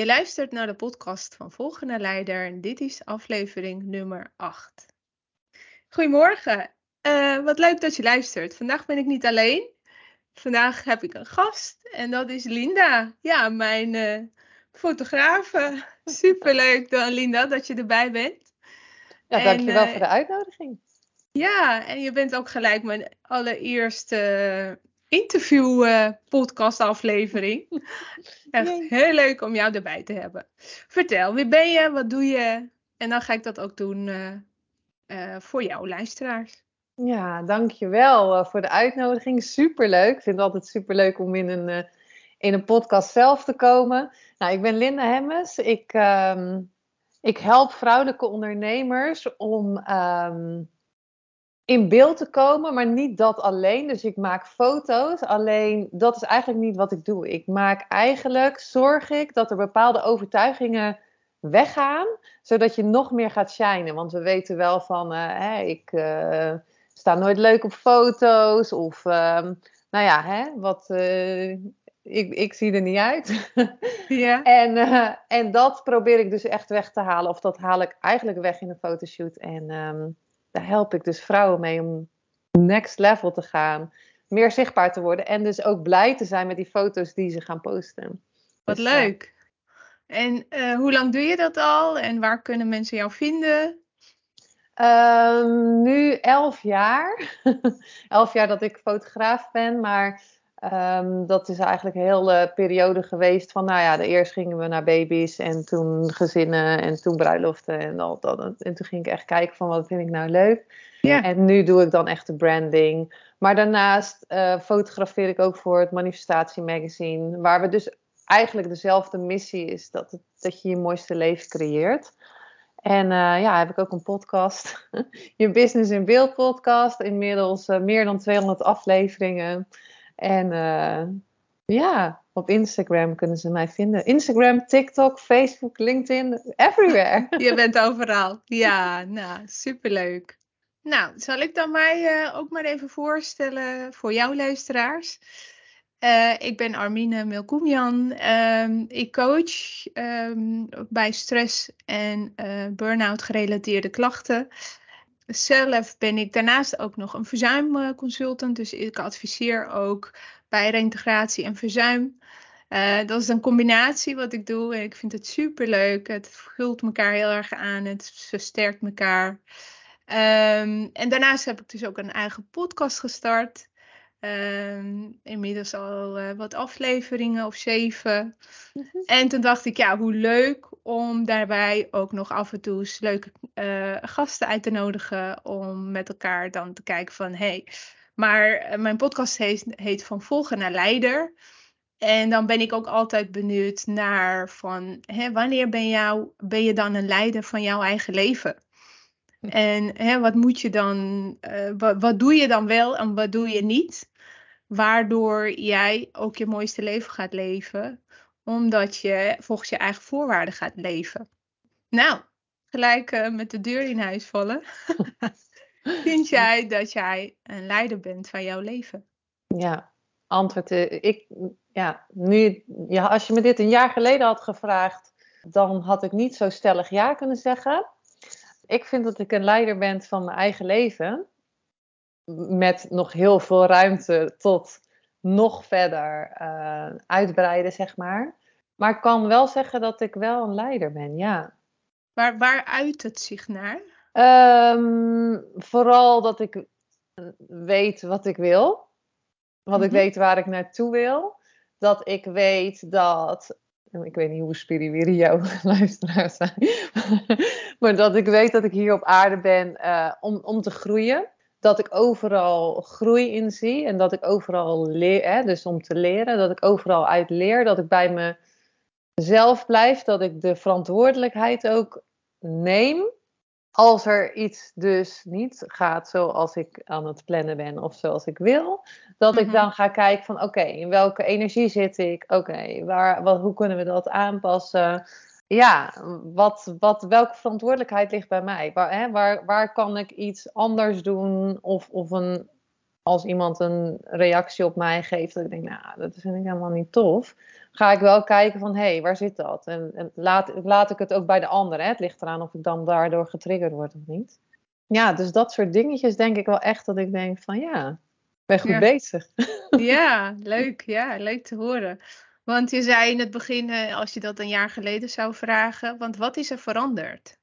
Je luistert naar de podcast van Volgende Leider en dit is aflevering nummer 8. Goedemorgen, uh, wat leuk dat je luistert. Vandaag ben ik niet alleen. Vandaag heb ik een gast en dat is Linda. Ja, mijn uh, fotografe. Superleuk dan Linda dat je erbij bent. Ja, dankjewel uh, voor de uitnodiging. Ja, en je bent ook gelijk mijn allereerste interview uh, podcast aflevering. Echt heel leuk om jou erbij te hebben. Vertel, wie ben je? Wat doe je? En dan ga ik dat ook doen uh, uh, voor jouw luisteraars. Ja, dankjewel voor de uitnodiging. Superleuk. Ik vind het altijd superleuk om in een, in een podcast zelf te komen. Nou, ik ben Linda Hemmes. Ik, um, ik help vrouwelijke ondernemers om... Um, in beeld te komen, maar niet dat alleen. Dus ik maak foto's, alleen dat is eigenlijk niet wat ik doe. Ik maak eigenlijk, zorg ik dat er bepaalde overtuigingen weggaan, zodat je nog meer gaat shinen. Want we weten wel van, uh, hè, ik uh, sta nooit leuk op foto's of, uh, nou ja, hè, wat, uh, ik, ik zie er niet uit. ja. en, en dat probeer ik dus echt weg te halen, of dat haal ik eigenlijk weg in een fotoshoot. En um, daar help ik dus vrouwen mee om next level te gaan. Meer zichtbaar te worden. En dus ook blij te zijn met die foto's die ze gaan posten. Wat dus, leuk. En uh, hoe lang doe je dat al? En waar kunnen mensen jou vinden? Um, nu elf jaar. elf jaar dat ik fotograaf ben. Maar Um, dat is eigenlijk een hele periode geweest van, nou ja, eerst gingen we naar baby's en toen gezinnen en toen bruiloften en al dat. En toen ging ik echt kijken van, wat vind ik nou leuk? Ja. En nu doe ik dan echt de branding. Maar daarnaast uh, fotografeer ik ook voor het Manifestatie Magazine, waar we dus eigenlijk dezelfde missie is, dat, het, dat je je mooiste leven creëert. En uh, ja, heb ik ook een podcast, je Business in Beeld podcast, inmiddels uh, meer dan 200 afleveringen. En uh, ja, op Instagram kunnen ze mij vinden. Instagram, TikTok, Facebook, LinkedIn, everywhere. Je bent overal. Ja, nou, superleuk. Nou, zal ik dan mij uh, ook maar even voorstellen voor jouw luisteraars. Uh, ik ben Armine Melkoemian. Uh, ik coach um, bij stress en burn-out gerelateerde klachten. Zelf ben ik daarnaast ook nog een verzuimconsultant. Dus ik adviseer ook bij reintegratie en verzuim. Uh, dat is een combinatie wat ik doe. En ik vind het super leuk. Het vult elkaar heel erg aan. Het versterkt elkaar. Um, en daarnaast heb ik dus ook een eigen podcast gestart. Um, inmiddels al uh, wat afleveringen of zeven. Mm -hmm. En toen dacht ik, ja, hoe leuk om daarbij ook nog af en toe leuke uh, gasten uit te nodigen. Om met elkaar dan te kijken van, hé, hey, maar uh, mijn podcast heet, heet Van Volgen naar Leider. En dan ben ik ook altijd benieuwd naar van, hè, wanneer ben, jou, ben je dan een leider van jouw eigen leven? En hè, wat moet je dan, uh, wat, wat doe je dan wel en wat doe je niet? Waardoor jij ook je mooiste leven gaat leven, omdat je volgens je eigen voorwaarden gaat leven. Nou, gelijk uh, met de deur in huis vallen. Vind jij dat jij een leider bent van jouw leven? Ja, antwoord. Uh, ik, ja, nu, ja, als je me dit een jaar geleden had gevraagd, dan had ik niet zo stellig ja kunnen zeggen. Ik vind dat ik een leider ben van mijn eigen leven met nog heel veel ruimte tot nog verder uh, uitbreiden, zeg maar. Maar ik kan wel zeggen dat ik wel een leider ben, ja. Waar, waar uit het zich naar? Um, vooral dat ik weet wat ik wil. Mm-hmm. ik weet waar ik naartoe wil. Dat ik weet dat. Ik weet niet hoe spiritueel jouw luisteraars zijn. maar dat ik weet dat ik hier op aarde ben uh, om, om te groeien dat ik overal groei in zie en dat ik overal leer, hè, dus om te leren, dat ik overal uit leer, dat ik bij me zelf blijf, dat ik de verantwoordelijkheid ook neem. Als er iets dus niet gaat zoals ik aan het plannen ben of zoals ik wil, dat ik Mhm. dan ga kijken van oké, in welke energie zit ik? Oké, waar, wat, hoe kunnen we dat aanpassen? Ja, wat, wat, welke verantwoordelijkheid ligt bij mij? Waar, hè, waar, waar kan ik iets anders doen? Of, of een, als iemand een reactie op mij geeft, dat ik denk, nou, dat vind ik helemaal niet tof. Ga ik wel kijken van, hé, hey, waar zit dat? En, en laat, laat ik het ook bij de ander. Hè? Het ligt eraan of ik dan daardoor getriggerd word of niet. Ja, dus dat soort dingetjes denk ik wel echt dat ik denk van, ja, ik ben goed Ja. bezig. Ja, leuk. Ja, leuk te horen. Want je zei in het begin, eh, als je dat een jaar geleden zou vragen, want wat is er veranderd?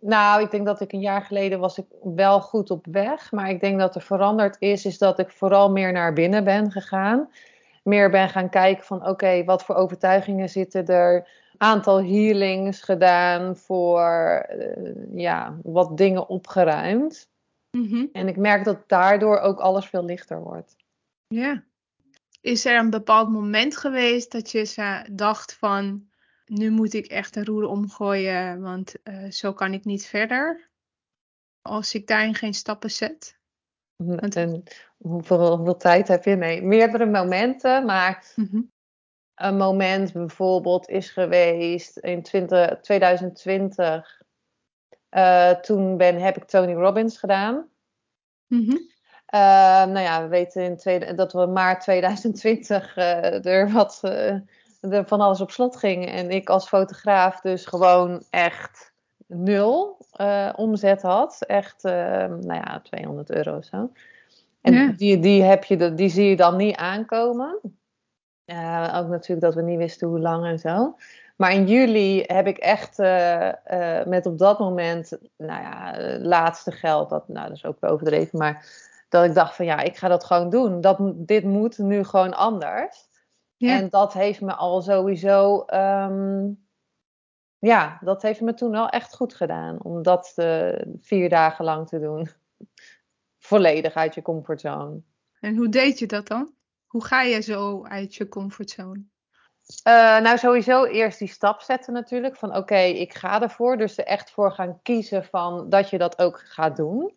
Nou, ik denk dat ik een jaar geleden was ik wel goed op weg. Maar ik denk dat er veranderd is, is dat ik vooral meer naar binnen ben gegaan. Meer ben gaan kijken van oké, wat voor overtuigingen zitten er? Aantal healings gedaan voor eh, ja, wat dingen opgeruimd. Mhm. En ik merk dat daardoor ook alles veel lichter wordt. Ja. Is er een bepaald moment geweest dat je dacht van, nu moet ik echt de roer omgooien, want eh, zo kan ik niet verder? Als ik daarin geen stappen zet? Want- En hoeveel, hoeveel tijd heb je? Nee, meerdere momenten. Maar Mhm. een moment bijvoorbeeld is geweest in 20, 2020. Eh, toen ben, heb ik Tony Robbins gedaan. Mhm. Eh, nou ja, we weten in tweede, dat we maart 2020 eh, er wat er van alles op slot ging. En ik als fotograaf dus gewoon echt nul eh, omzet had. Echt, eh, nou ja, 200 euro of zo. En Ja. die, die, heb je, die zie je dan niet aankomen. Ook natuurlijk dat we niet wisten hoe lang en zo. Maar in juli heb ik echt eh, met op dat moment, nou ja, laatste geld, dat, nou, dat is ook overdreven, maar dat ik dacht van ja, ik ga dat gewoon doen. Dat, dit moet nu gewoon anders. Ja. En dat heeft me al sowieso, ehm, ja, dat heeft me toen wel echt goed gedaan. Om dat eh, vier dagen lang te doen. Volledig uit je comfortzone. En hoe deed je dat dan? Hoe ga je zo uit je comfortzone? Eh, nou, sowieso eerst die stap zetten natuurlijk. Van oké, ik ga ervoor. Dus er echt voor gaan kiezen van dat je dat ook gaat doen.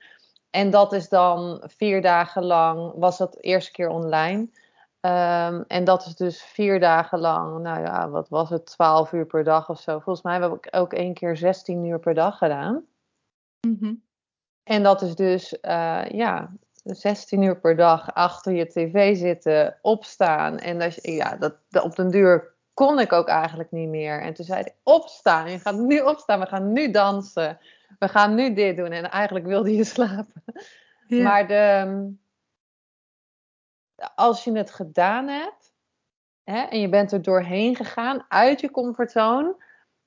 En dat is dan vier dagen lang, was dat de eerste keer online. Ehm, en dat is dus vier dagen lang, nou ja, wat was het, 12 uur per dag of zo. Volgens mij heb ik ook één keer 16 uur per dag gedaan. Mhm. En dat is dus, eh, ja, 16 uur per dag achter je tv zitten, opstaan. En dat, ja, dat, dat- op den duur kon ik ook eigenlijk niet meer. En toen zei hij, opstaan, je gaat nu opstaan, we gaan nu dansen. We gaan nu dit doen. En eigenlijk wilde je slapen. Ja. Maar de, als je het gedaan hebt hè, en je bent er doorheen gegaan uit je comfortzone.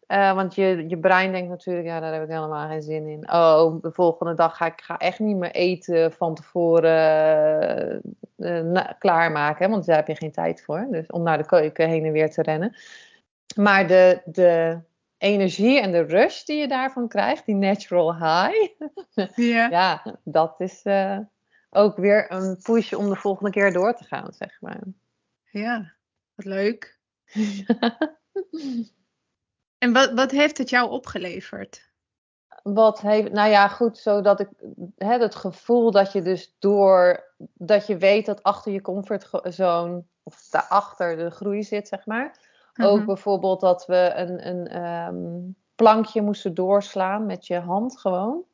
eh, want je, je brein denkt natuurlijk, ja, daar heb ik helemaal geen zin in. Oh, de volgende dag ga ik ga echt niet meer eten van tevoren eh, na- klaarmaken. Hè, want daar heb je geen tijd voor. Dus om naar de keuken heen en weer te rennen. Maar de, de energie en de rush die je daarvan krijgt, die natural high. Ja. ja, dat is eh, ook weer een push om de volgende keer door te gaan, zeg maar. Ja, wat leuk. En wat, wat heeft het jou opgeleverd? Wat heeft, nou ja, goed, zodat ik hè, het gevoel dat je dus door, dat je weet dat achter je comfortzone, of daarachter de groei zit, zeg maar. Ook Mhm. bijvoorbeeld dat we een, een ehm, plankje moesten doorslaan met je hand gewoon.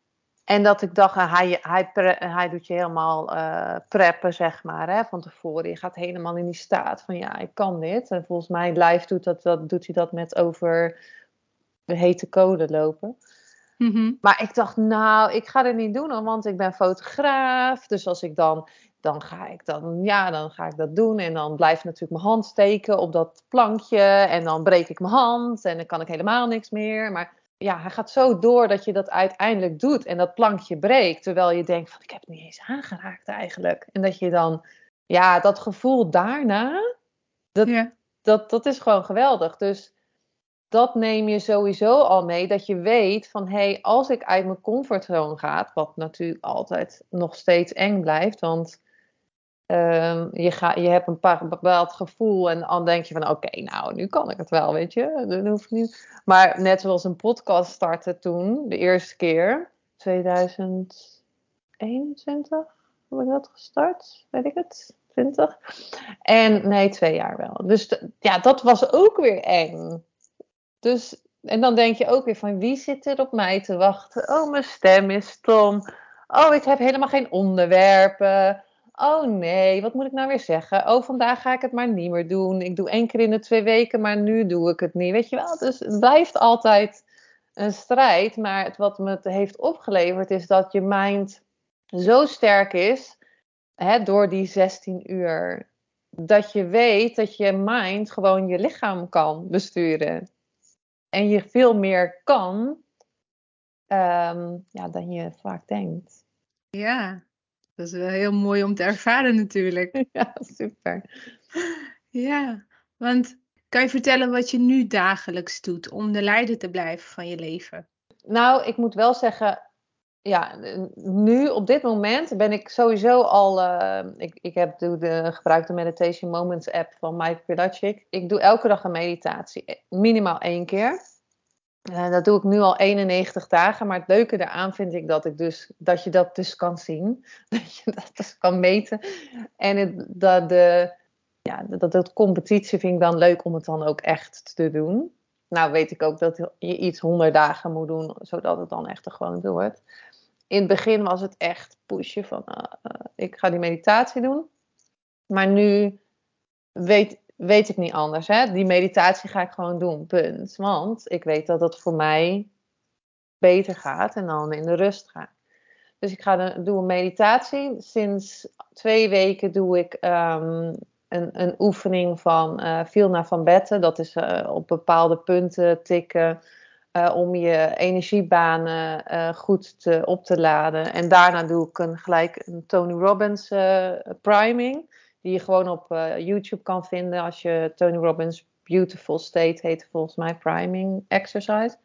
En dat ik dacht, ah, hij, hij, pre- hij doet je helemaal eh, preppen, zeg maar, hè, van tevoren. Je gaat helemaal in die staat van, ja, ik kan dit. En volgens mij live doet, dat, dat, doet hij dat met over de hete code lopen. Mhm. Maar ik dacht, nou, ik ga dit niet doen, want ik ben fotograaf. Dus als ik dan, dan ga ik dan, ja, dan ga ik dat doen. En dan blijft natuurlijk mijn hand steken op dat plankje. En dan breek ik mijn hand en dan kan ik helemaal niks meer. Maar ja, hij gaat zo door dat je dat uiteindelijk doet en dat plankje breekt. Terwijl je denkt van, ik heb het niet eens aangeraakt eigenlijk. En dat je dan, ja, dat gevoel daarna, dat, Ja. dat, dat is gewoon geweldig. Dus dat neem je sowieso al mee. Dat je weet van hé, hey, als ik uit mijn comfortzone ga, wat natuurlijk altijd nog steeds eng blijft. Want Ehm, je, ga, je hebt een paar bepaald gevoel en dan denk je van oké, nou nu kan ik het wel, weet je. Dat hoeft niet. Maar net zoals een podcast starten toen, de eerste keer, 2021 heb ik dat gestart, weet ik het, 20. En nee, twee jaar wel. Dus ja, dat was ook weer eng. Dus, en dan denk je ook weer van wie zit er op mij te wachten? Oh, mijn stem is stom. Oh, ik heb helemaal geen onderwerpen. Oh nee, wat moet ik nou weer zeggen? Oh, vandaag ga ik het maar niet meer doen. Ik doe één keer in de twee weken, maar nu doe ik het niet. Weet je wel? Dus het blijft altijd een strijd. Maar het, wat me het heeft opgeleverd is dat je mind zo sterk is hè, door die 16 uur. Dat je weet dat je mind gewoon je lichaam kan besturen. En je veel meer kan um, ja, dan je vaak denkt. Ja, dat is wel heel mooi om te ervaren natuurlijk. Ja, super. Ja, want kan je vertellen wat je nu dagelijks doet om de leider te blijven van je leven? Nou, ik moet wel zeggen, ja, nu op dit moment ben ik sowieso al. Uh, ik, ik heb, doe de, gebruik de Meditation Moments app van Mike Pilacic. Ik doe elke dag een meditatie, minimaal één keer. Uh, dat doe ik nu al 91 dagen. Maar het leuke daaraan vind ik dat, ik dus, dat je dat dus kan zien. Dat je dat dus kan meten. En het, dat, de, ja, dat, dat competitie vind ik dan leuk om het dan ook echt te doen. Nou weet ik ook dat je iets 100 dagen moet doen, zodat het dan echt gewoon wordt. In het begin was het echt pushen van uh, uh, ik ga die meditatie doen. Maar nu weet, weet ik niet anders. Hè? Die meditatie ga ik gewoon doen, punt. Want ik weet dat het voor mij beter gaat en dan in de rust ga. Dus ik ga de, doe een meditatie. Sinds twee weken doe ik um, een, een, oefening van uh, Vilna van Betten. Dat is uh, op bepaalde punten tikken. Uh, om je energiebanen goed te, op te laden. En daarna doe ik een, gelijk een Tony Robbins priming die je gewoon op uh, YouTube kan vinden als je Tony Robbins Beautiful State heet volgens mij priming exercise.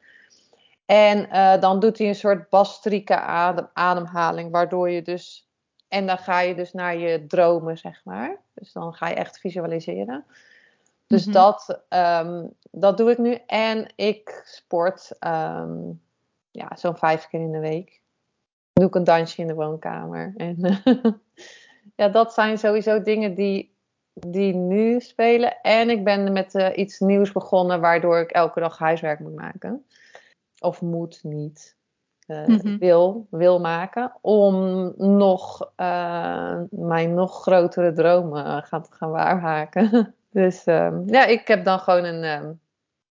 En uh, dan doet hij een soort bastrieke adem, ademhaling, waardoor je dus. En dan ga je dus naar je dromen, zeg maar. Dus dan ga je echt visualiseren. Dus mm -hmm. dat, um, dat doe ik nu. En ik sport um, ja, zo'n vijf keer in de week. Doe ik een dansje in de woonkamer. En ja, dat zijn sowieso dingen die, die nu spelen. En ik ben met uh, iets nieuws begonnen, waardoor ik elke dag huiswerk moet maken. Of moet niet. Uh, mm -hmm. wil, wil maken. Om nog uh, mijn nog grotere dromen gaan, gaan waarmaken. dus um, ja, ik heb dan gewoon een um,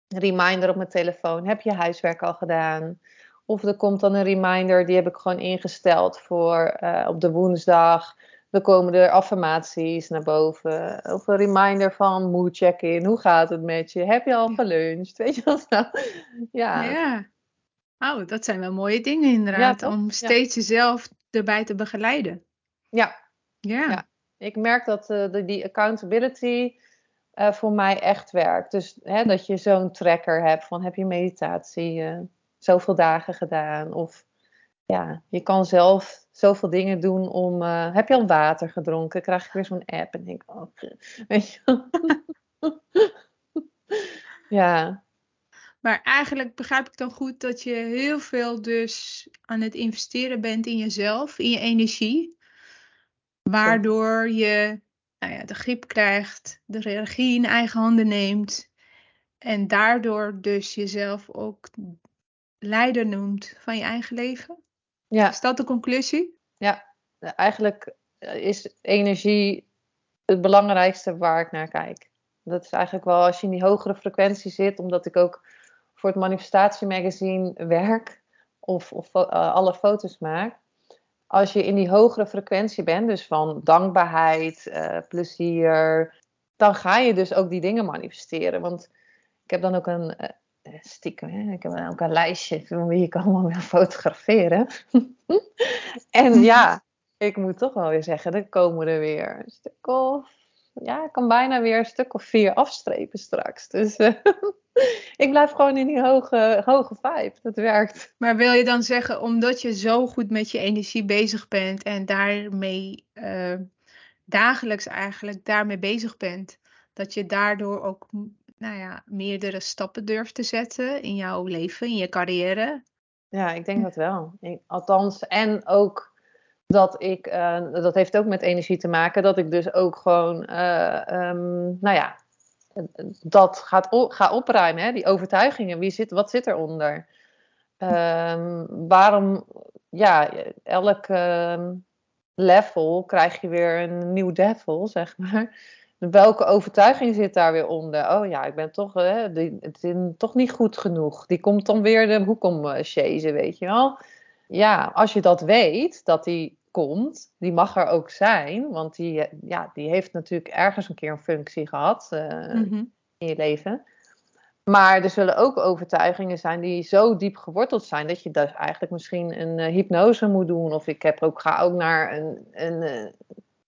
reminder op mijn telefoon. Heb je huiswerk al gedaan? Of er komt dan een reminder, die heb ik gewoon ingesteld voor op de woensdag. Dan komen er affirmaties naar boven. Of een reminder van mood check-in. Hoe gaat het met je? Heb je al geluncht? Weet je wat nou? Ja. ja. Oh, dat zijn wel mooie dingen inderdaad. Ja, om steeds ja. jezelf erbij te begeleiden. Ja. Ja. Ik merk dat uh, de, die accountability uh, voor mij echt werkt. Dus hè, dat je zo'n tracker hebt van heb je meditatie uh, zoveel dagen gedaan? Of ja, je kan zelf zoveel dingen doen om. Uh, heb je al water gedronken? Krijg ik weer zo'n app en denk oh, weet je. ja. Maar eigenlijk begrijp ik dan goed dat je heel veel dus aan het investeren bent in jezelf, in je energie. Waardoor je nou ja, de grip krijgt, de regie in eigen handen neemt. En daardoor dus jezelf ook leider noemt van je eigen leven. Ja. Is dat de conclusie? Ja, eigenlijk is energie het belangrijkste waar ik naar kijk. Dat is eigenlijk wel als je in die hogere frequentie zit, omdat ik ook voor het manifestatiemagazine werk of, of uh, alle foto's maak. Als je in die hogere frequentie bent, dus van dankbaarheid, uh, plezier, dan ga je dus ook die dingen manifesteren. Want ik heb dan ook een, stiekem, hè? ik heb ook een lijstje van wie ik allemaal wil fotograferen. en ja, ik moet toch wel weer zeggen, er komen er weer een stuk of, ja, ik kan bijna weer een stuk of vier afstrepen straks. Dus uh, ik blijf gewoon in die hoge, hoge vibe, dat werkt. Maar wil je dan zeggen, omdat je zo goed met je energie bezig bent en daarmee uh, dagelijks eigenlijk daarmee bezig bent. Dat je daardoor ook nou ja, meerdere stappen durft te zetten in jouw leven, in je carrière. Ja, ik denk dat wel. althans, en ook dat ik, uh, dat heeft ook met energie te maken, dat ik dus ook gewoon, uh, um, nou ja, dat gaat ga opruimen, hè? die overtuigingen. Wie zit, wat zit eronder? Um, waarom, ja, elk uh, level krijg je weer een nieuw devil, zeg maar. Welke overtuiging zit daar weer onder? Oh ja, ik ben toch, hè, die, het is toch niet goed genoeg. Die komt dan weer de hoek om uh, weet je wel. Ja, als je dat weet, dat die komt, die mag er ook zijn, want die, ja, die heeft natuurlijk ergens een keer een functie gehad uh, in je leven. Maar er zullen ook overtuigingen zijn die zo diep geworteld zijn dat je dus eigenlijk misschien een uh, hypnose moet doen. Of ik heb ook, ga ook naar een, een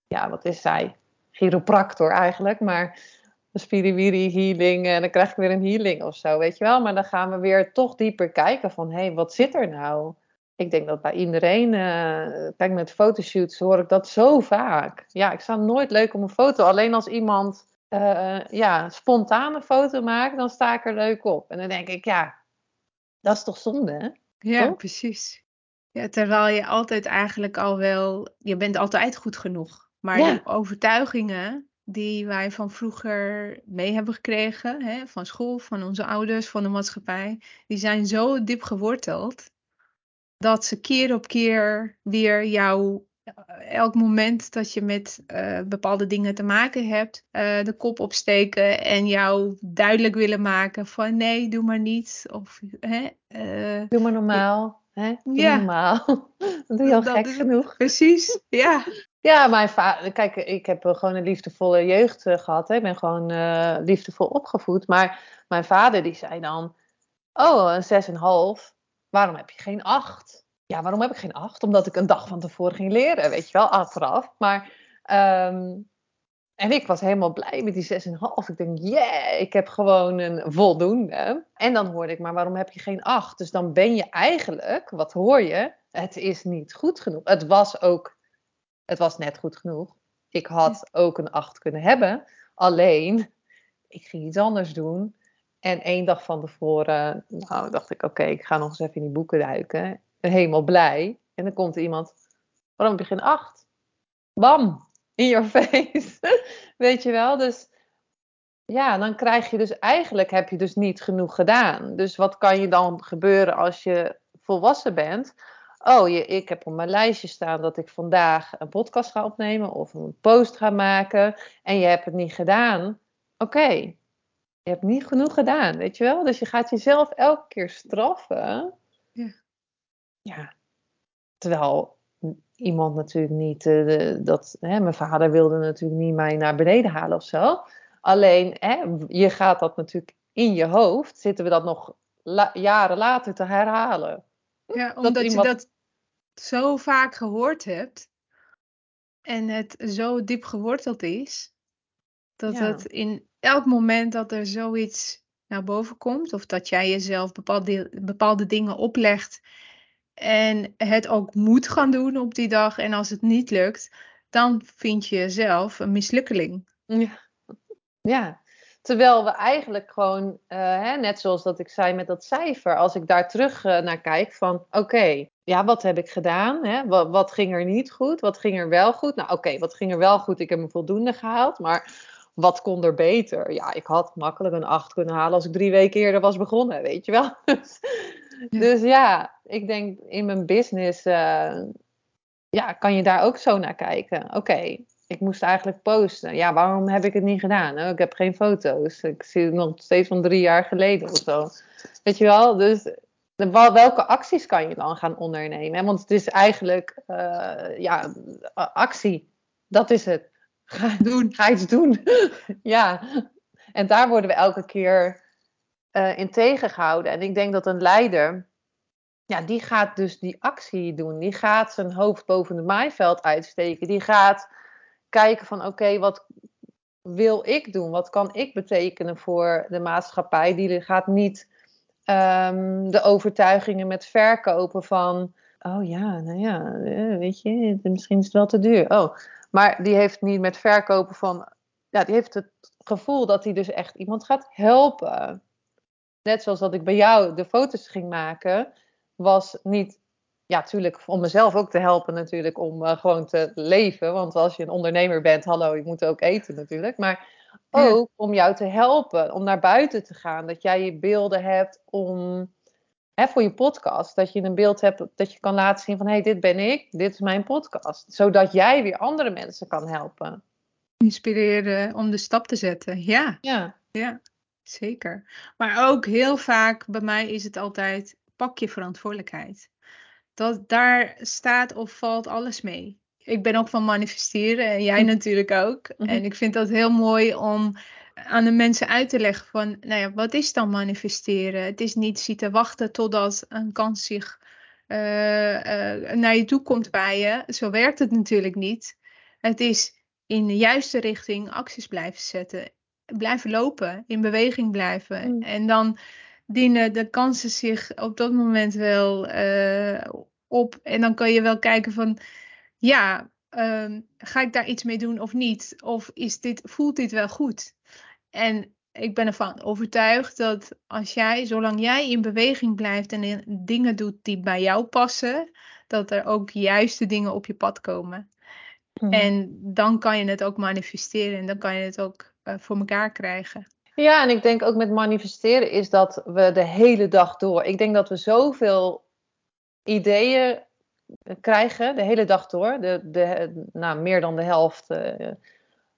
ja, wat is zij? Chiropractor eigenlijk, maar een spiriwiri healing en dan krijg ik weer een healing of zo, weet je wel. Maar dan gaan we weer toch dieper kijken van, hé, hey, wat zit er nou? Ik denk dat bij iedereen, uh, kijk met fotoshoots hoor ik dat zo vaak. Ja, ik sta nooit leuk om een foto, alleen als iemand uh, ja, spontane foto maakt, dan sta ik er leuk op. En dan denk ik, ja, dat is toch zonde, hè? Ja, precies. Ja, terwijl je altijd eigenlijk al wel, je bent altijd goed genoeg. Maar ja. die overtuigingen die wij van vroeger mee hebben gekregen, hè, van school, van onze ouders, van de maatschappij, die zijn zo diep geworteld dat ze keer op keer weer jou elk moment dat je met uh, bepaalde dingen te maken hebt, uh, de kop opsteken en jou duidelijk willen maken van nee, doe maar niet. Of, hè, uh, doe maar normaal. Hè? Doe ja. normaal. Dat doe je al dat gek genoeg. Precies, ja. Ja, mijn vader, kijk, ik heb gewoon een liefdevolle jeugd gehad. Hè. Ik ben gewoon liefdevol opgevoed. Maar mijn vader die zei dan, oh, een zes en half, waarom heb je geen acht? ja, waarom heb ik geen acht? Omdat ik een dag van tevoren ging leren, weet je wel, achteraf. Maar, um, en ik was helemaal blij met die 6,5. Ik denk, yeah, ik heb gewoon een voldoende. En dan hoorde ik, maar waarom heb je geen acht? Dus dan ben je eigenlijk, wat hoor je? Het is niet goed genoeg. Het was ook, het was net goed genoeg. Ik had ook een acht kunnen hebben. Alleen, ik ging iets anders doen. En één dag van tevoren, nou, dacht ik, oké, ik ga nog eens even in die boeken duiken helemaal blij. En dan komt er iemand, waarom heb je geen acht? Bam, in your face. Weet je wel? Dus ja, dan krijg je dus eigenlijk heb je dus niet genoeg gedaan. Dus wat kan je dan gebeuren als je volwassen bent? Oh, je, ik heb op mijn lijstje staan dat ik vandaag een podcast ga opnemen of een post ga maken. En je hebt het niet gedaan. Oké, je hebt niet genoeg gedaan, weet je wel? Dus je gaat jezelf elke keer straffen. Ja ja, terwijl iemand natuurlijk niet, uh, dat, hè, mijn vader wilde natuurlijk niet mij naar beneden halen of zo. Alleen, hè, je gaat dat natuurlijk in je hoofd, zitten we dat nog jaren later te herhalen. Ja, omdat je dat zo vaak gehoord hebt en het zo diep geworteld is, dat het in elk moment dat er zoiets naar boven komt, of dat jij jezelf bepaalde, bepaalde dingen oplegt en het ook moet gaan doen op die dag. En als het niet lukt, dan vind je jezelf een mislukkeling. Ja. ja. Terwijl we eigenlijk gewoon, uh, hè, net zoals dat ik zei met dat cijfer, als ik daar terug uh, naar kijk van oké, ja, wat heb ik gedaan? Hè? Wat, wat, ging er niet goed? Wat ging er wel goed? Nou oké, wat ging er wel goed? Ik heb een voldoende gehaald, maar wat kon er beter? Ja, ik had makkelijk een 8 kunnen halen als ik drie weken eerder was begonnen, weet je wel. Dus ja, ik denk in mijn business uh, ja, kan je daar ook zo naar kijken. Oké, ik moest eigenlijk posten. Ja, waarom heb ik het niet gedaan? Oh, ik heb geen foto's. Ik zie het nog steeds van drie jaar geleden of zo. Weet je wel? Dus welke acties kan je dan gaan ondernemen? Want het is eigenlijk uh, ja, actie. Dat is het. Ga, doen. Ga iets doen. ja. En daar worden we elke keer uh, in tegengehouden. En ik denk dat een leider, ja, die gaat dus die actie doen. Die gaat zijn hoofd boven het maaiveld uitsteken. Die gaat kijken van oké, wat wil ik doen? Wat kan ik betekenen voor de maatschappij? Die gaat niet um, de overtuigingen met verkopen van... Oh ja, nou ja, eh, weet je, misschien is het wel te duur. Oh, Maar die heeft niet met verkopen van. Ja, die heeft het gevoel dat hij dus echt iemand gaat helpen. Net zoals dat ik bij jou de foto's ging maken, was niet. Ja, natuurlijk om mezelf ook te helpen, natuurlijk, om uh, gewoon te leven. Want als je een ondernemer bent, hallo, je moet ook eten natuurlijk. Maar ook om jou te helpen, om naar buiten te gaan. Dat jij je beelden hebt om hè, voor je podcast. Dat je een beeld hebt dat je kan laten zien van hé, hey, dit ben ik, dit is mijn podcast. Zodat jij weer andere mensen kan helpen. Inspireren om de stap te zetten. Ja. Ja. Ja, zeker. Maar ook heel vaak bij mij is het altijd pak je verantwoordelijkheid. Dat, daar staat of valt alles mee. Ik ben ook van manifesteren en jij hm. natuurlijk ook. Mhm. En ik vind dat heel mooi om aan de mensen uit te leggen van, nou ja, wat is dan manifesteren? Het is niet zitten wachten totdat een kans zich uh, uh, naar je toe komt bij je. Zo werkt het natuurlijk niet. Het is in de juiste richting acties blijven zetten. Blijven lopen, in beweging blijven. Mm. En dan dienen de kansen zich op dat moment wel uh, op. En dan kan je wel kijken van, ja, ehm, ga ik daar iets mee doen of niet? Of is dit, voelt dit wel goed? En ik ben ervan overtuigd dat als jij, zolang jij in beweging blijft en dingen doet die bij jou passen, dat er ook juiste dingen op je pad komen. Mhm. En dan kan je het ook manifesteren en dan kan je het ook uh, voor elkaar krijgen. Ja, en ik denk ook met manifesteren is dat we de hele dag door. Ik denk dat we zoveel ideeën krijgen de hele dag door. De, de, nou, meer dan de helft uh,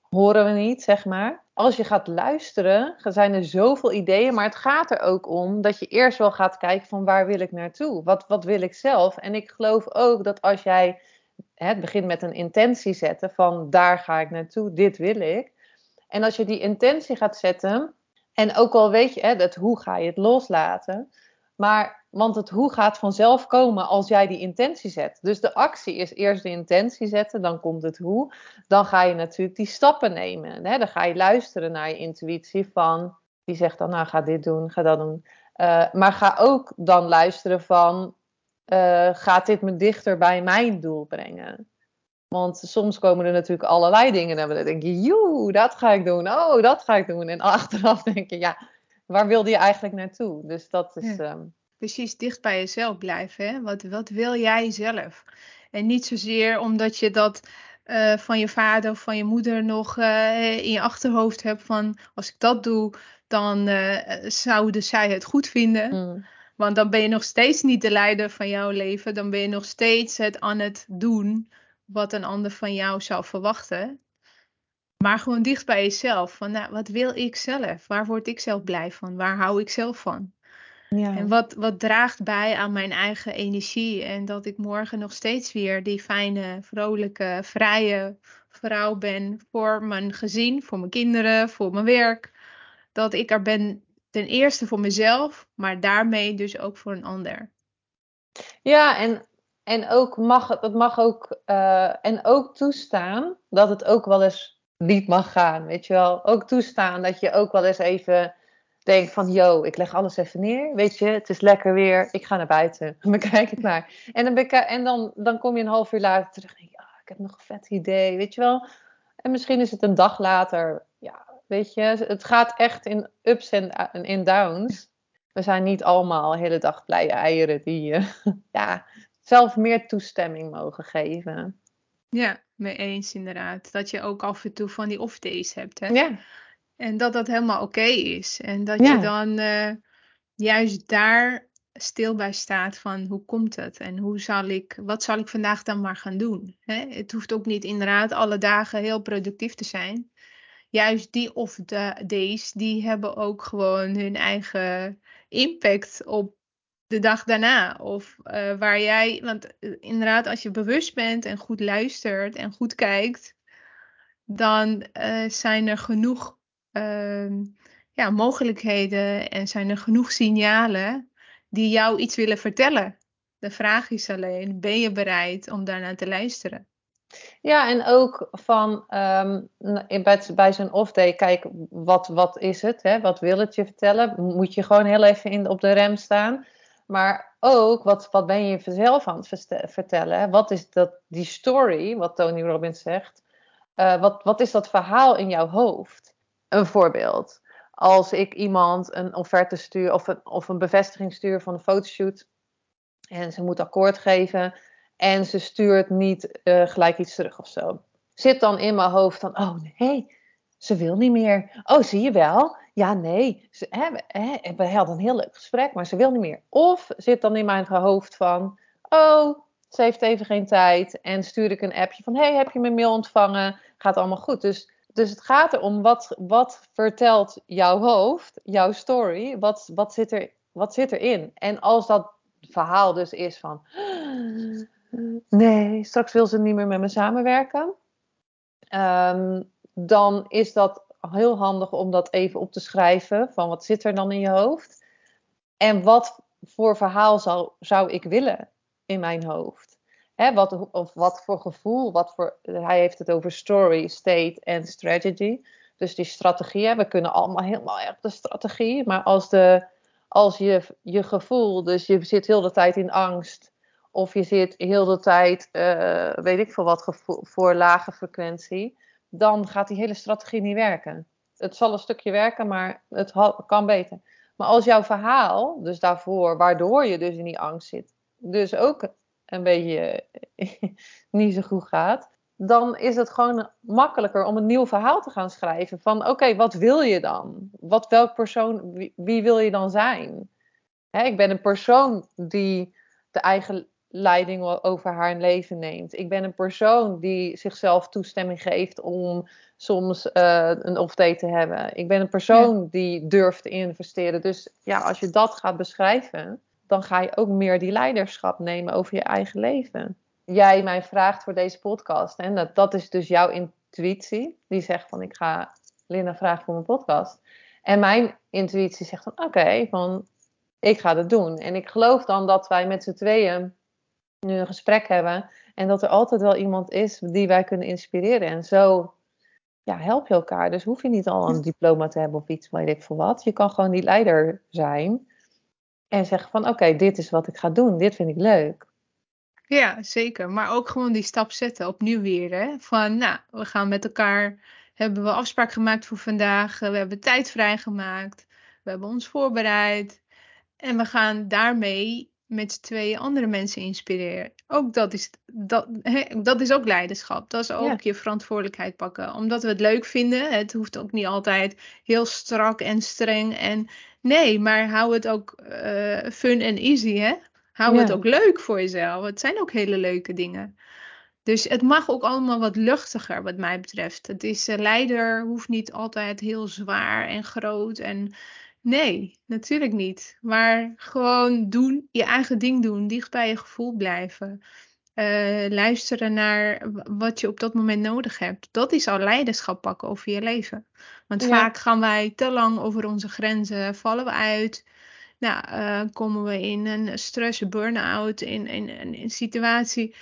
horen we niet, zeg maar. Als je gaat luisteren, zijn er zoveel ideeën, maar het gaat er ook om dat je eerst wel gaat kijken van waar wil ik naartoe? Wat, wat wil ik zelf? En ik geloof ook dat als jij het begint met een intentie zetten van daar ga ik naartoe, dit wil ik. En als je die intentie gaat zetten, en ook al weet je, hè, dat hoe ga je het loslaten, maar want het hoe gaat vanzelf komen als jij die intentie zet. Dus de actie is eerst de intentie zetten, dan komt het hoe. Dan ga je natuurlijk die stappen nemen. Hè? Dan ga je luisteren naar je intuïtie van, die zegt dan, nou ga dit doen, ga dat doen. Uh, maar ga ook dan luisteren van, uh, gaat dit me dichter bij mijn doel brengen? Want soms komen er natuurlijk allerlei dingen en dan denk je, joe, dat ga ik doen. Oh, dat ga ik doen. En achteraf denk je, ja, waar wilde je eigenlijk naartoe? Dus dat is... Ja. Um, precies dicht bij jezelf blijven. Hè? Wat, wat wil jij zelf? En niet zozeer omdat je dat uh, van je vader of van je moeder nog uh, in je achterhoofd hebt van als ik dat doe, dan uh, zouden zij het goed vinden. Mm. Want dan ben je nog steeds niet de leider van jouw leven. Dan ben je nog steeds het aan het doen wat een ander van jou zou verwachten. Maar gewoon dicht bij jezelf. Van nou, wat wil ik zelf? Waar word ik zelf blij van? Waar hou ik zelf van? Ja. En wat, wat draagt bij aan mijn eigen energie. En dat ik morgen nog steeds weer die fijne, vrolijke, vrije vrouw ben. Voor mijn gezin, voor mijn kinderen, voor mijn werk. Dat ik er ben ten eerste voor mezelf, maar daarmee dus ook voor een ander. Ja, en, en ook mag het mag ook, uh, en ook toestaan dat het ook wel eens niet mag gaan. Weet je wel, ook toestaan dat je ook wel eens even denk van, yo, ik leg alles even neer. Weet je, het is lekker weer. Ik ga naar buiten. Bekijk het maar. En, dan, en dan, dan kom je een half uur later terug en oh, ik heb nog een vet idee. Weet je wel. En misschien is het een dag later. Ja, weet je, het gaat echt in ups en in downs. We zijn niet allemaal de hele dag blije eieren die uh, ja, zelf meer toestemming mogen geven. Ja, mee eens inderdaad. Dat je ook af en toe van die off days hebt. Hè? Ja. En dat dat helemaal oké is. En dat je dan uh, juist daar stil bij staat van hoe komt het en hoe zal ik, wat zal ik vandaag dan maar gaan doen. Hè? Het hoeft ook niet inderdaad alle dagen heel productief te zijn. Juist die of de days, die hebben ook gewoon hun eigen impact op de dag daarna. Of uh, waar jij, want uh, inderdaad, als je bewust bent en goed luistert en goed kijkt, dan uh, zijn er genoeg Ehm, ja, mogelijkheden en zijn er genoeg signalen die jou iets willen vertellen. De vraag is alleen, ben je bereid om daarnaar te luisteren? Ja, en ook van bij, bij zo'n off-day, kijk, wat, wat is het? Hè? Wat wil het je vertellen? Moet je gewoon heel even in, op de rem staan. Maar ook, wat, wat ben je zelf aan het vertellen? Wat is dat, die story, wat Tony Robbins zegt? uh, wat, wat is dat verhaal in jouw hoofd? Een voorbeeld. Als ik iemand een offerte stuur of een, of een bevestiging stuur van een fotoshoot en ze moet akkoord geven en ze stuurt niet uh, gelijk iets terug of zo. Zit dan in mijn hoofd van, oh nee, ze wil niet meer. Oh, zie je wel? Ja, nee. Ze, hè, hè, we hadden een heel leuk gesprek, maar ze wil niet meer. Of zit dan in mijn hoofd van, oh, ze heeft even geen tijd. En stuur ik een appje van, hey, heb je mijn mail ontvangen? Gaat allemaal goed. Dus, dus het gaat erom, wat, wat vertelt jouw hoofd, jouw story? Wat, wat, zit er, wat zit erin? En als dat verhaal dus is van, nee, straks wil ze niet meer met me samenwerken. Ehm, dan is dat heel handig om dat even op te schrijven. Van wat zit er dan in je hoofd? En wat voor verhaal zou, zou ik willen in mijn hoofd? Hè, wat, of wat voor gevoel? Wat voor, hij heeft het over story, state en strategy. Dus die strategie, we kunnen allemaal helemaal erg de strategie. Maar als, de, als je, je gevoel, dus je zit heel de tijd in angst. Of je zit heel de tijd, uh, weet ik veel wat, gevoel, voor lage frequentie dan gaat die hele strategie niet werken. Het zal een stukje werken, maar het kan beter. Maar als jouw verhaal, dus daarvoor, waardoor je dus in die angst zit, dus ook een beetje niet zo goed gaat, dan is het gewoon makkelijker om een nieuw verhaal te gaan schrijven. Van oké, wat wil je dan? Wat, welk persoon, wie, wil je dan zijn? ik ben een persoon die de eigen leiding over haar leven neemt. Ik ben een persoon die zichzelf toestemming geeft om soms uh, een off-day te hebben. Ik ben een persoon die durft te investeren. Dus ja, als je dat gaat beschrijven, dan ga je ook meer die leiderschap nemen over je eigen leven. Jij mij vraagt voor deze podcast, en dat, dat is dus jouw intuïtie, die zegt van ik ga Linda vragen voor mijn podcast. En mijn intuïtie zegt van oké, van ik ga dat doen. En ik geloof dan dat wij met z'n tweeën nu een gesprek hebben. En dat er altijd wel iemand is die wij kunnen inspireren. En zo ja, help je elkaar. Dus hoef je niet al een diploma te hebben of iets, weet ik veel wat. Je kan gewoon die leider zijn. En zeggen van oké, dit is wat ik ga doen. Dit vind ik leuk. Ja, zeker. Maar ook gewoon die stap zetten, opnieuw weer. Hè? Van nou, we gaan met elkaar, hebben we afspraak gemaakt voor vandaag. We hebben tijd vrijgemaakt. We hebben ons voorbereid. En we gaan daarmee met twee andere mensen inspireren. Ook dat is, dat, dat is ook leiderschap. Dat is ook je verantwoordelijkheid pakken. Omdat we het leuk vinden. Het hoeft ook niet altijd heel strak en streng. En nee, maar hou het ook uh, fun en easy. Hè? Hou het ook leuk voor jezelf. Het zijn ook hele leuke dingen. Dus het mag ook allemaal wat luchtiger, wat mij betreft. Het is uh, leider hoeft niet altijd heel zwaar en groot en Nee, natuurlijk niet. Maar gewoon doen, je eigen ding doen, dicht bij je gevoel blijven. Uh, luisteren naar wat je op dat moment nodig hebt. Dat is al leiderschap pakken over je leven. Want vaak gaan wij te lang over onze grenzen, vallen we uit. Nou, uh, komen we in een stress, burn-out, in, in, in, een situatie.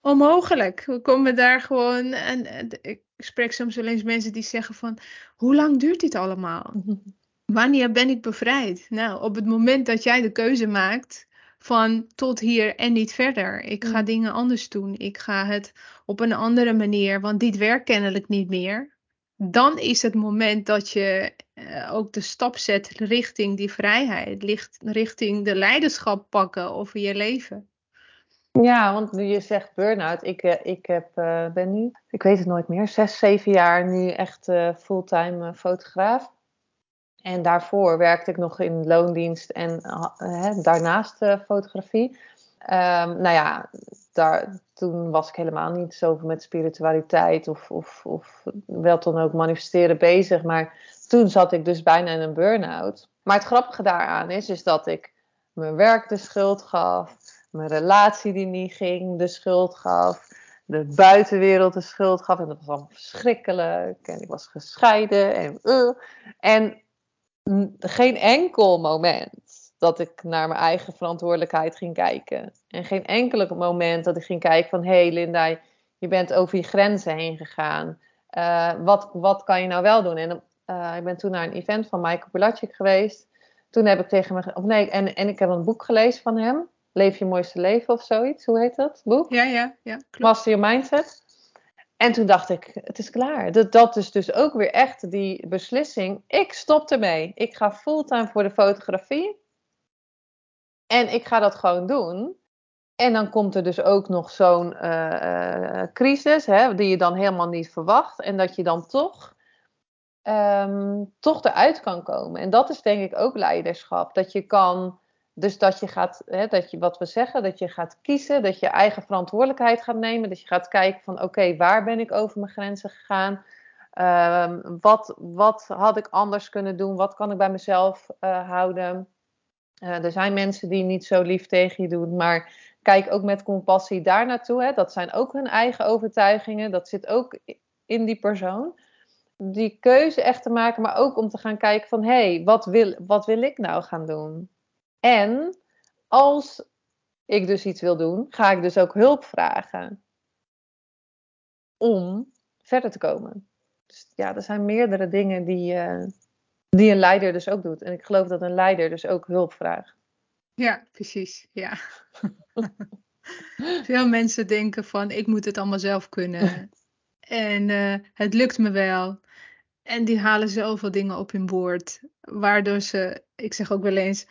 Onmogelijk. We komen daar gewoon. En, ik spreek soms wel eens mensen die zeggen van, hoe lang duurt dit allemaal? Wanneer ben ik bevrijd? Nou, op het moment dat jij de keuze maakt van tot hier en niet verder. Ik ga mm. dingen anders doen. Ik ga het op een andere manier, want dit werkt kennelijk niet meer. Dan is het moment dat je uh, ook de stap zet richting die vrijheid, richting de leiderschap pakken over je leven. Ja, want nu je zegt burn-out, ik, uh, ik heb, uh, ben nu, ik weet het nooit meer, zes, zeven jaar nu echt fulltime fotograaf. En daarvoor werkte ik nog in loondienst en uh, daarnaast uh, fotografie. Um, nou ja, daar, toen was ik helemaal niet zoveel met spiritualiteit of, of, of wel dan ook manifesteren bezig. Maar toen zat ik dus bijna in een burn-out. Maar het grappige daaraan is, is dat ik mijn werk de schuld gaf. Mijn relatie die niet ging de schuld gaf. De buitenwereld de schuld gaf. En dat was allemaal verschrikkelijk. En ik was gescheiden. En, uh, en geen enkel moment dat ik naar mijn eigen verantwoordelijkheid ging kijken. En geen enkel moment dat ik ging kijken van... hé hey Linda, je bent over je grenzen heen gegaan. Uh, wat, wat kan je nou wel doen? En uh, ik ben toen naar een event van Michael Pilatschik geweest. Toen heb ik tegen me... Of nee, en, en ik heb een boek gelezen van hem. Leef je mooiste leven of zoiets. Hoe heet dat boek? Ja, ja, ja. Klopt. Master Your Mindset. En toen dacht ik, het is klaar. Dat, dat is dus ook weer echt die beslissing. Ik stop ermee. Ik ga fulltime voor de fotografie. En ik ga dat gewoon doen. En dan komt er dus ook nog zo'n uh, crisis, hè, die je dan helemaal niet verwacht. En dat je dan toch, um, toch eruit kan komen. En dat is denk ik ook leiderschap. Dat je kan, dus dat je gaat, hè, dat je, wat we zeggen, dat je gaat kiezen, dat je eigen verantwoordelijkheid gaat nemen. Dat je gaat kijken van oké, waar ben ik over mijn grenzen gegaan? Um, wat, wat had ik anders kunnen doen? Wat kan ik bij mezelf uh, houden? Uh, er zijn mensen die niet zo lief tegen je doen, maar kijk ook met compassie daar naartoe. Hè. Dat zijn ook hun eigen overtuigingen. Dat zit ook in die persoon. Die keuze echt te maken, maar ook om te gaan kijken van... hé, hey, wat, wil, wat wil ik nou gaan doen? En als ik dus iets wil doen, ga ik dus ook hulp vragen. Om verder te komen. Dus ja, er zijn meerdere dingen die, uh, die een leider dus ook doet. En ik geloof dat een leider dus ook hulp vraagt. Ja, precies. Ja. Veel mensen denken van ik moet het allemaal zelf kunnen. En uh, het lukt me wel. En die halen zoveel dingen op hun boord. Waardoor ze, ik zeg ook wel eens,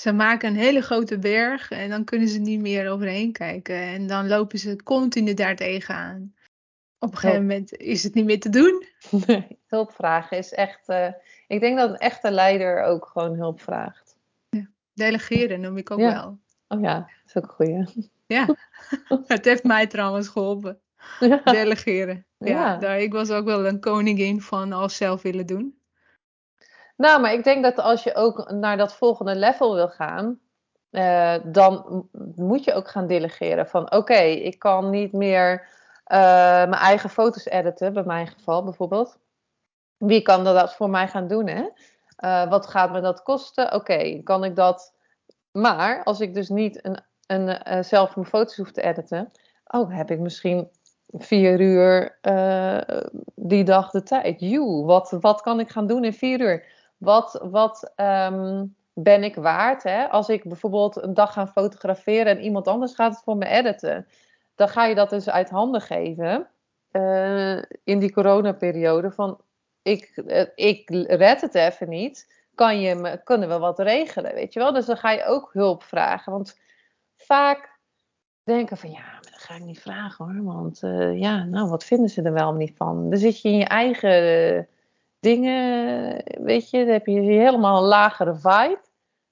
ze maken een hele grote berg en dan kunnen ze niet meer overheen kijken. En dan lopen ze continu daar tegenaan. Op een gegeven moment is het niet meer te doen. Nee, hulp vragen is echt. Uh, ik denk dat een echte leider ook gewoon hulp vraagt. Delegeren noem ik ook wel. Oh ja, dat is ook een goeie. Ja, het heeft mij trouwens geholpen. Ja. Delegeren. Ja, ja. ik was ook wel een koningin van alles zelf willen doen. Nou, maar ik denk dat als je ook naar dat volgende level wil gaan, uh, dan moet je ook gaan delegeren. Van oké, ik kan niet meer uh, mijn eigen foto's editen, bij mijn geval bijvoorbeeld. Wie kan dat voor mij gaan doen, hè? Uh, wat gaat me dat kosten? Oké, kan ik dat. Maar als ik dus niet een, een, zelf mijn foto's hoef te editen, oh, heb ik misschien vier uur die dag de tijd. Joe, wat, wat kan ik gaan doen in vier uur? Wat, wat um, ben ik waard? Hè? Als ik bijvoorbeeld een dag ga fotograferen en iemand anders gaat het voor me editen, dan ga je dat dus uit handen geven. in die coronaperiode van ik, eh, ik red het even niet. Kan je me, kunnen we wat regelen, weet je wel? Dus dan ga je ook hulp vragen. Want vaak denken van, ja, dat ga ik niet vragen hoor. Want uh, ja, nou, wat vinden ze er wel niet van? Dan zit je in je eigen dingen, weet je. Dan heb je helemaal een lagere vibe.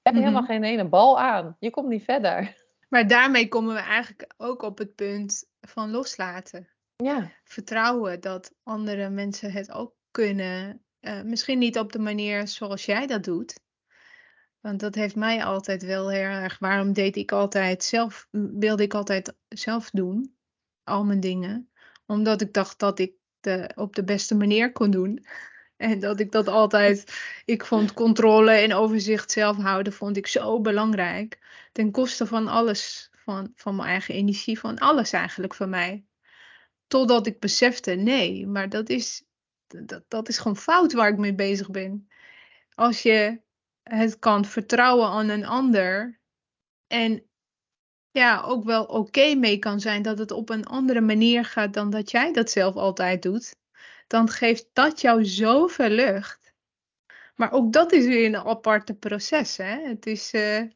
Heb je mm -hmm. helemaal geen ene bal aan. Je komt niet verder. Maar daarmee komen we eigenlijk ook op het punt van loslaten. Ja. Vertrouwen dat andere mensen het ook kunnen. Uh, misschien niet op de manier zoals jij dat doet. Want dat heeft mij altijd wel heel erg. Waarom deed ik altijd zelf, wilde ik altijd zelf doen, al mijn dingen. Omdat ik dacht dat ik de, op de beste manier kon doen. En dat ik dat altijd, ik vond controle en overzicht zelf houden, vond ik zo belangrijk. Ten koste van alles, van, van mijn eigen energie, van alles eigenlijk van mij. Totdat ik besefte, nee, maar dat is, dat, dat is gewoon fout waar ik mee bezig ben. Als je het kan vertrouwen aan een ander en ja, ook wel oké mee kan zijn dat het op een andere manier gaat dan dat jij dat zelf altijd doet, dan geeft dat jou zoveel lucht. Maar ook dat is weer een aparte proces. Hè? Het, is, uh, het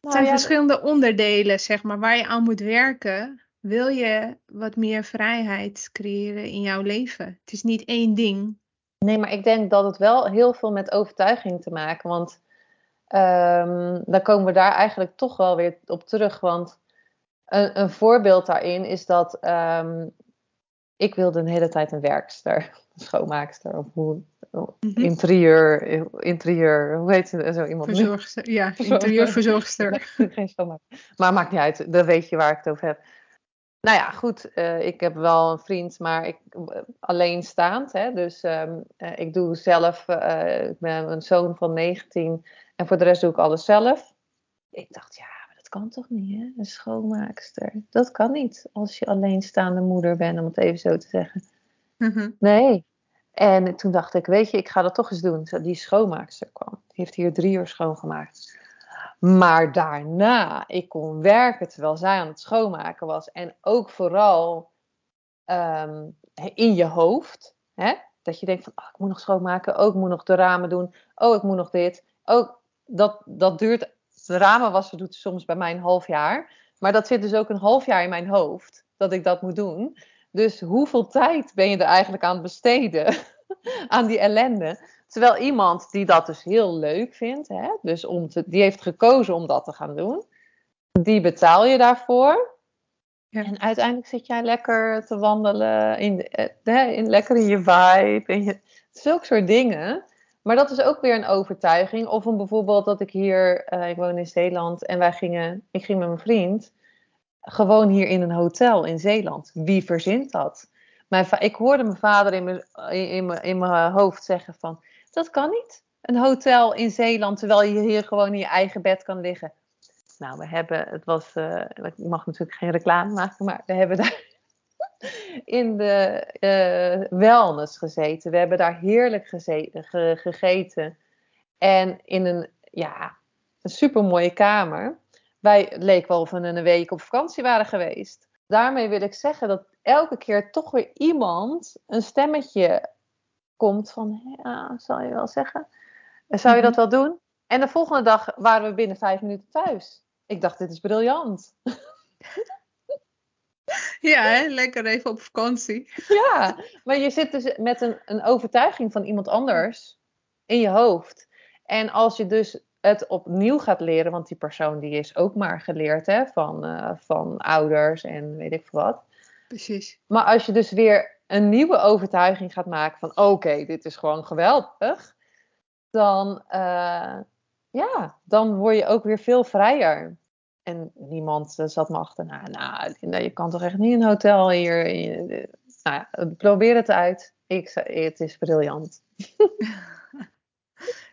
nou, zijn ja, verschillende onderdelen, zeg maar, waar je aan moet werken wil je wat meer vrijheid creëren in jouw leven. Het is niet één ding. Nee, maar ik denk dat het wel heel veel met overtuiging te maken. Want um, dan komen we daar eigenlijk toch wel weer op terug. Want een, een voorbeeld daarin is dat um, ik wilde een hele tijd een werkster, een schoonmaakster of hoe, mm -hmm. interieur, interieur, hoe heet ze zo iemand? Verzorgster, ja, interieurverzorgster. Geen schoonmaakster. Maar maakt niet uit, dan weet je waar ik het over heb. Nou ja, goed. Uh, ik heb wel een vriend, maar ik, uh, alleenstaand. Hè? Dus um, uh, ik doe zelf, ik ben een zoon van 19 en voor de rest doe ik alles zelf. Ik dacht, ja, kan toch niet, hè? Een schoonmaakster. Dat kan niet als je alleenstaande moeder bent, om het even zo te zeggen. Mm -hmm. Nee. En toen dacht ik, weet je, ik ga dat toch eens doen. Die schoonmaakster kwam. Die heeft hier drie uur schoongemaakt. Maar daarna, ik kon werken terwijl zij aan het schoonmaken was. En ook vooral ehm, in je hoofd. Hè? Dat je denkt van, oh, ik moet nog schoonmaken. Oh, ik moet nog de ramen doen. Oh, ik moet nog dit. Oh, dat, dat duurt... De ramen wassen doet soms bij mij een half jaar. Maar dat zit dus ook een half jaar in mijn hoofd. Dat ik dat moet doen. Dus hoeveel tijd ben je er eigenlijk aan het besteden? aan die ellende. Terwijl iemand die dat dus heel leuk vindt, hè, dus om te, die heeft gekozen om dat te gaan doen, die betaal je daarvoor. Ja. En uiteindelijk zit jij lekker te wandelen, in, eh, in, lekker in je vibe, in je, zulke soort dingen. Maar dat is ook weer een overtuiging. Of een bijvoorbeeld dat ik hier, uh, ik woon in Zeeland en wij gingen, ik ging met mijn vriend, gewoon hier in een hotel in Zeeland. Wie verzint dat? Mijn ik hoorde mijn vader in mijn, in, mijn, in mijn hoofd zeggen van, dat kan niet. Een hotel in Zeeland, terwijl je hier gewoon in je eigen bed kan liggen. Nou, we hebben, het was, uh, ik mag natuurlijk geen reclame maken, maar we hebben daar in de uh, wellness gezeten. We hebben daar heerlijk gezeten, gegeten. En in een, ja, een super mooie kamer. Wij leek wel of we een week op vakantie waren geweest. Daarmee wil ik zeggen dat elke keer toch weer iemand een stemmetje komt van, ja, zal je wel zeggen? Zou je dat mhm. wel doen? En de volgende dag waren we binnen vijf minuten thuis. Ik dacht, dit is briljant. Ja, hè? lekker even op vakantie. Ja, maar je zit dus met een, een overtuiging van iemand anders in je hoofd. En als je dus het opnieuw gaat leren, want die persoon die is ook maar geleerd hè, van, uh, van ouders en weet ik veel wat. Precies. Maar als je dus weer een nieuwe overtuiging gaat maken van oké, dit is gewoon geweldig, dan, uh, ja, dan word je ook weer veel vrijer. En niemand uh, zat me achterna. Nou, Linda, je kan toch echt niet in een hotel hier. nou ja, probeer het uit. Ik, het is briljant.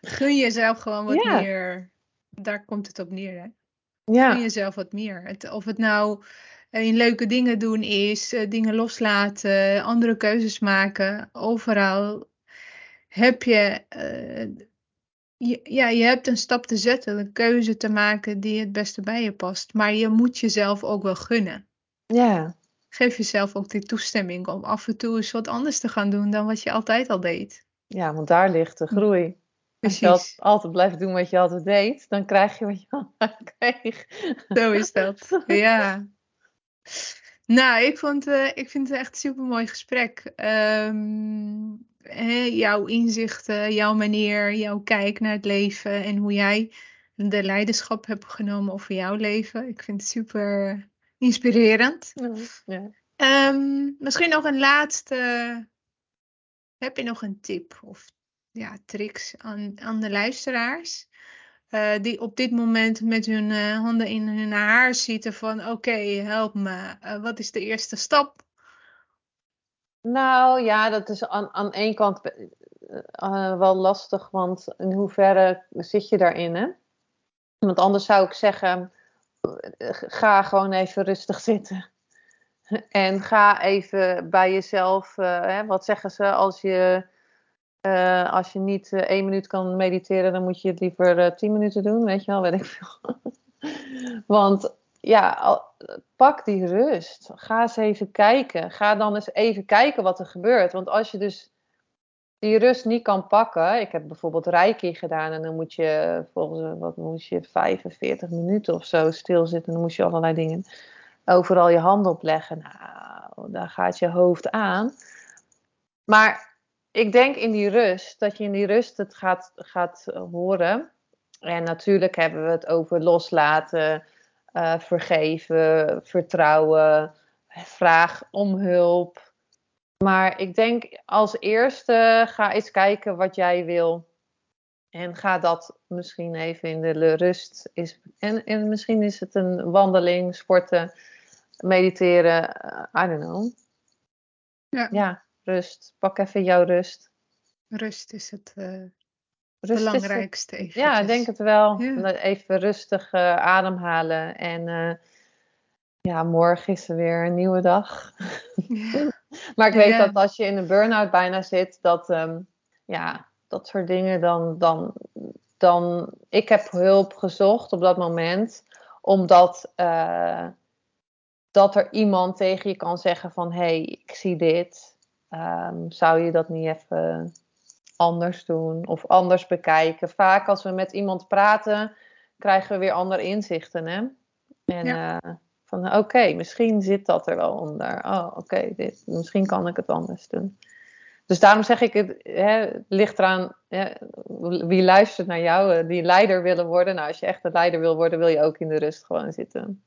Gun jezelf gewoon wat meer. Daar komt het op neer, hè? Ja. Gun jezelf wat meer. Het, of het nou in leuke dingen doen is, eh, dingen loslaten, andere keuzes maken. Overal heb je, uh, je, ja, je hebt een stap te zetten, een keuze te maken die het beste bij je past. Maar je moet jezelf ook wel gunnen. Ja. Geef jezelf ook die toestemming om af en toe eens wat anders te gaan doen dan wat je altijd al deed. Ja, want daar ligt de groei. Precies. Als je altijd blijft doen wat je altijd deed, dan krijg je wat je altijd kreeg. Zo is dat. Ja. Nou, ik, vond, uh, ik vind het echt een super mooi gesprek. Um, jouw inzichten, jouw manier, jouw kijk naar het leven en hoe jij de leiderschap hebt genomen over jouw leven. Ik vind het super inspirerend. Ja. Um, misschien nog een laatste. Heb je nog een tip of ja, tricks aan, aan de luisteraars? Uh, die op dit moment met hun uh, handen in hun haar zitten van oké, okay, help me. Uh, wat is de eerste stap? Nou ja, dat is aan, aan één kant wel lastig, want in hoeverre zit je daarin? Hè? Want anders zou ik zeggen, ga gewoon even rustig zitten. En ga even bij jezelf, hè, wat zeggen ze als je als je niet één minuut kan mediteren, dan moet je het liever tien minuten doen, weet je wel, weet ik veel. Want ja, pak die rust. Ga eens even kijken. Ga dan eens even kijken wat er gebeurt. Want als je dus die rust niet kan pakken. Ik heb bijvoorbeeld reiki gedaan en dan moet je volgens wat moest je 45 minuten of zo stilzitten. Dan moest je allerlei dingen overal je handen opleggen. Nou, daar gaat je hoofd aan. Maar ik denk in die rust, dat je in die rust het gaat, gaat horen. En natuurlijk hebben we het over loslaten, uh, vergeven, vertrouwen, vraag om hulp. Maar ik denk als eerste ga eens kijken wat jij wil. En ga dat misschien even in de rust. Is, en, en misschien is het een wandeling, sporten, mediteren. Uh, I don't know. Ja. ja rust. Pak even jouw rust. Rust is het uh, belangrijkste. Het, ja, ik denk het wel. Even rustig uh, ademhalen. En uh, ja, morgen is er weer een nieuwe dag. Ja. maar ik weet dat als je in een burn-out bijna zit, dat um, ja, dat soort dingen dan, dan, dan. Ik heb hulp gezocht op dat moment, omdat dat er iemand tegen je kan zeggen van... hé, hey, ik zie dit. Ehm, zou je dat niet even anders doen of anders bekijken? Vaak als we met iemand praten, krijgen we weer andere inzichten, hè? En Ja. eh, van oké, misschien zit dat er wel onder. Oh, oké, dit misschien kan ik het anders doen. Dus daarom zeg ik, het, hè, het ligt eraan hè, wie luistert naar jou, eh, die leider willen worden. Nou, als je echt een leider wil worden, wil je ook in de rust gewoon zitten.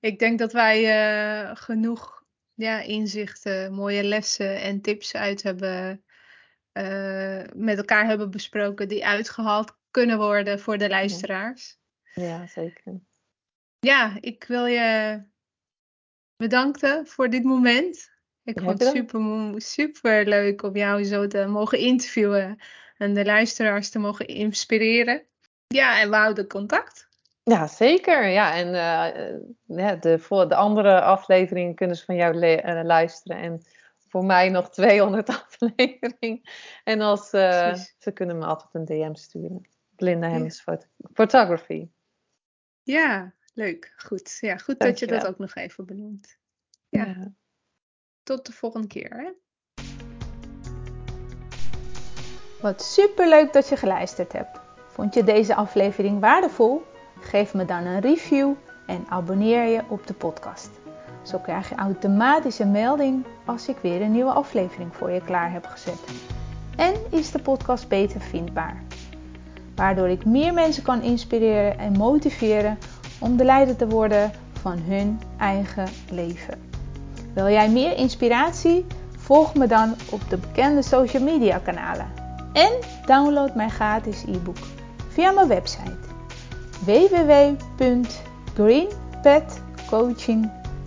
Ik denk dat wij eh, genoeg ja, inzichten, mooie lessen en tips uit hebben met elkaar hebben besproken die uitgehaald kunnen worden voor de luisteraars. Ja, zeker. Ja, ik wil je bedanken voor dit moment. Ik vond het super, super leuk om jou zo te mogen interviewen en de luisteraars te mogen inspireren. Ja, en we houden contact. Ja, zeker. Ja, en eh, ja, de, voor de andere afleveringen kunnen ze van jou eh, luisteren. En voor mij nog 200 afleveringen. En als, eh, ze kunnen me altijd een DM sturen. Linda Ja. Hemmings Phot- Photography. Ja, leuk. Goed. Ja, goed dat je dat ook nog even benoemt. Ja. Ja. Tot de volgende keer. Hè? Wat superleuk dat je geluisterd hebt. Vond je deze aflevering waardevol? Geef me dan een review en abonneer je op de podcast. Zo krijg je automatisch een melding als ik weer een nieuwe aflevering voor je klaar heb gezet. En is de podcast beter vindbaar. Waardoor ik meer mensen kan inspireren en motiveren om de leider te worden van hun eigen leven. Wil jij meer inspiratie? Volg me dan op de bekende social media kanalen. En download mijn gratis e-book via mijn website www.greenpetcoaching.nl